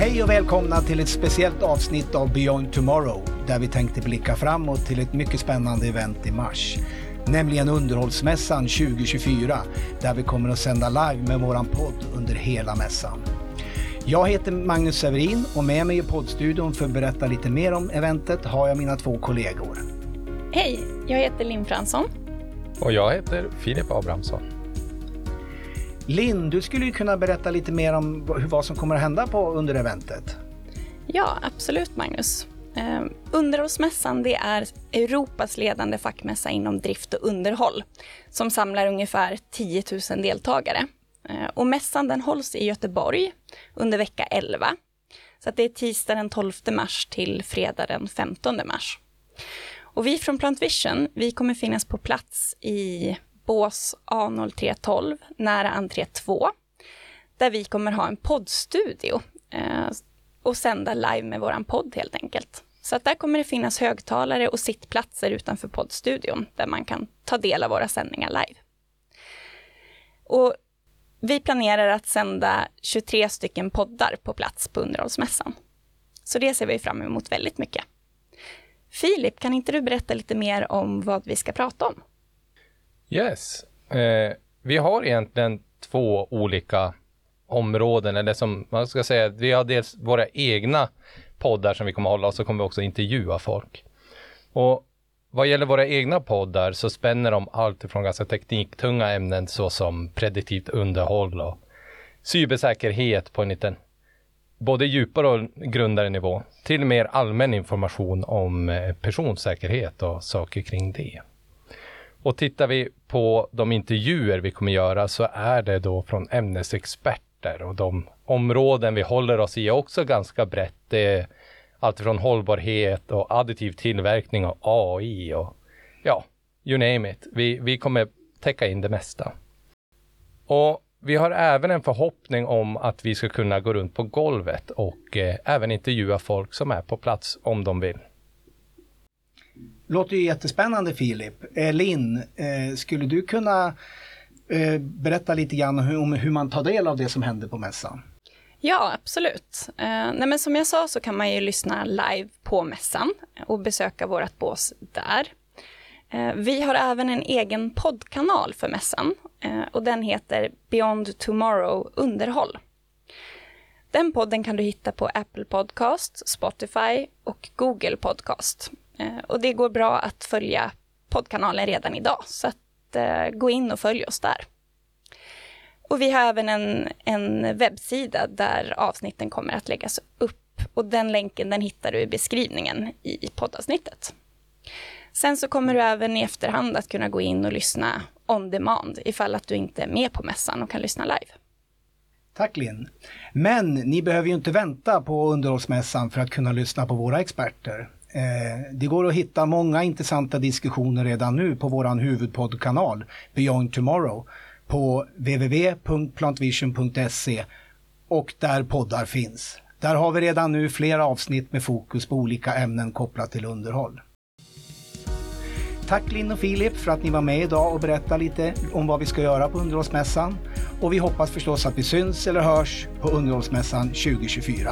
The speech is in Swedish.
Hej och välkomna till ett speciellt avsnitt av Beyond Tomorrow där vi tänkte blicka framåt till ett mycket spännande event i mars. Nämligen Underhållsmässan 2024 där vi kommer att sända live med våran podd under hela mässan. Jag heter Magnus Severin och med mig i poddstudion för att berätta lite mer om eventet har jag mina två kollegor. Hej, jag heter Linn Fransson. Och jag heter Filip Abrahamsson. Linn, du skulle ju kunna berätta lite mer om vad som kommer att hända på under eventet. Ja, absolut Magnus. Ehm, underhållsmässan det är Europas ledande fackmässa inom drift och underhåll som samlar ungefär 10 000 deltagare. Ehm, och mässan den hålls i Göteborg under vecka 11. Så det är tisdag den 12 mars till fredag den 15 mars. Och vi från Plant Vision, vi kommer finnas på plats i Bås A0312 nära entré 2. Där vi kommer ha en poddstudio eh, och sända live med våran podd helt enkelt. Så att där kommer det finnas högtalare och sittplatser utanför poddstudion där man kan ta del av våra sändningar live. Och vi planerar att sända 23 stycken poddar på plats på underhållsmässan. Så det ser vi fram emot väldigt mycket. Filip, kan inte du berätta lite mer om vad vi ska prata om? Yes. Eh, vi har egentligen två olika områden, eller som man ska säga, vi har dels våra egna poddar som vi kommer hålla och så kommer vi också intervjua folk. Och vad gäller våra egna poddar så spänner de allt ifrån ganska tekniktunga ämnen såsom prediktivt underhåll och cybersäkerhet på en liten både djupare och grundare nivå till mer allmän information om eh, personsäkerhet och saker kring det. Och tittar vi på de intervjuer vi kommer göra så är det då från ämnesexperter och de områden vi håller oss i är också ganska brett. Det är allt från hållbarhet och additiv tillverkning och AI och ja, you name it. Vi, vi kommer täcka in det mesta. Och vi har även en förhoppning om att vi ska kunna gå runt på golvet och eh, även intervjua folk som är på plats om de vill. Låter ju jättespännande Filip. Eh, Linn, eh, skulle du kunna eh, berätta lite grann om hur, om hur man tar del av det som händer på mässan? Ja, absolut. Eh, nej, men som jag sa så kan man ju lyssna live på mässan och besöka vårt bås där. Eh, vi har även en egen poddkanal för mässan eh, och den heter Beyond Tomorrow Underhåll. Den podden kan du hitta på Apple Podcast, Spotify och Google Podcast. Eh, och det går bra att följa poddkanalen redan idag, så att, eh, gå in och följ oss där. Och vi har även en, en webbsida där avsnitten kommer att läggas upp och den länken den hittar du i beskrivningen i poddavsnittet. Sen så kommer du även i efterhand att kunna gå in och lyssna on demand ifall att du inte är med på mässan och kan lyssna live. Tack Linn. Men ni behöver ju inte vänta på underhållsmässan för att kunna lyssna på våra experter. Eh, det går att hitta många intressanta diskussioner redan nu på vår huvudpoddkanal Beyond Tomorrow på www.plantvision.se och där poddar finns. Där har vi redan nu flera avsnitt med fokus på olika ämnen kopplat till underhåll. Tack Linn och Filip för att ni var med idag och berättade lite om vad vi ska göra på underhållsmässan. Och vi hoppas förstås att vi syns eller hörs på underhållsmässan 2024.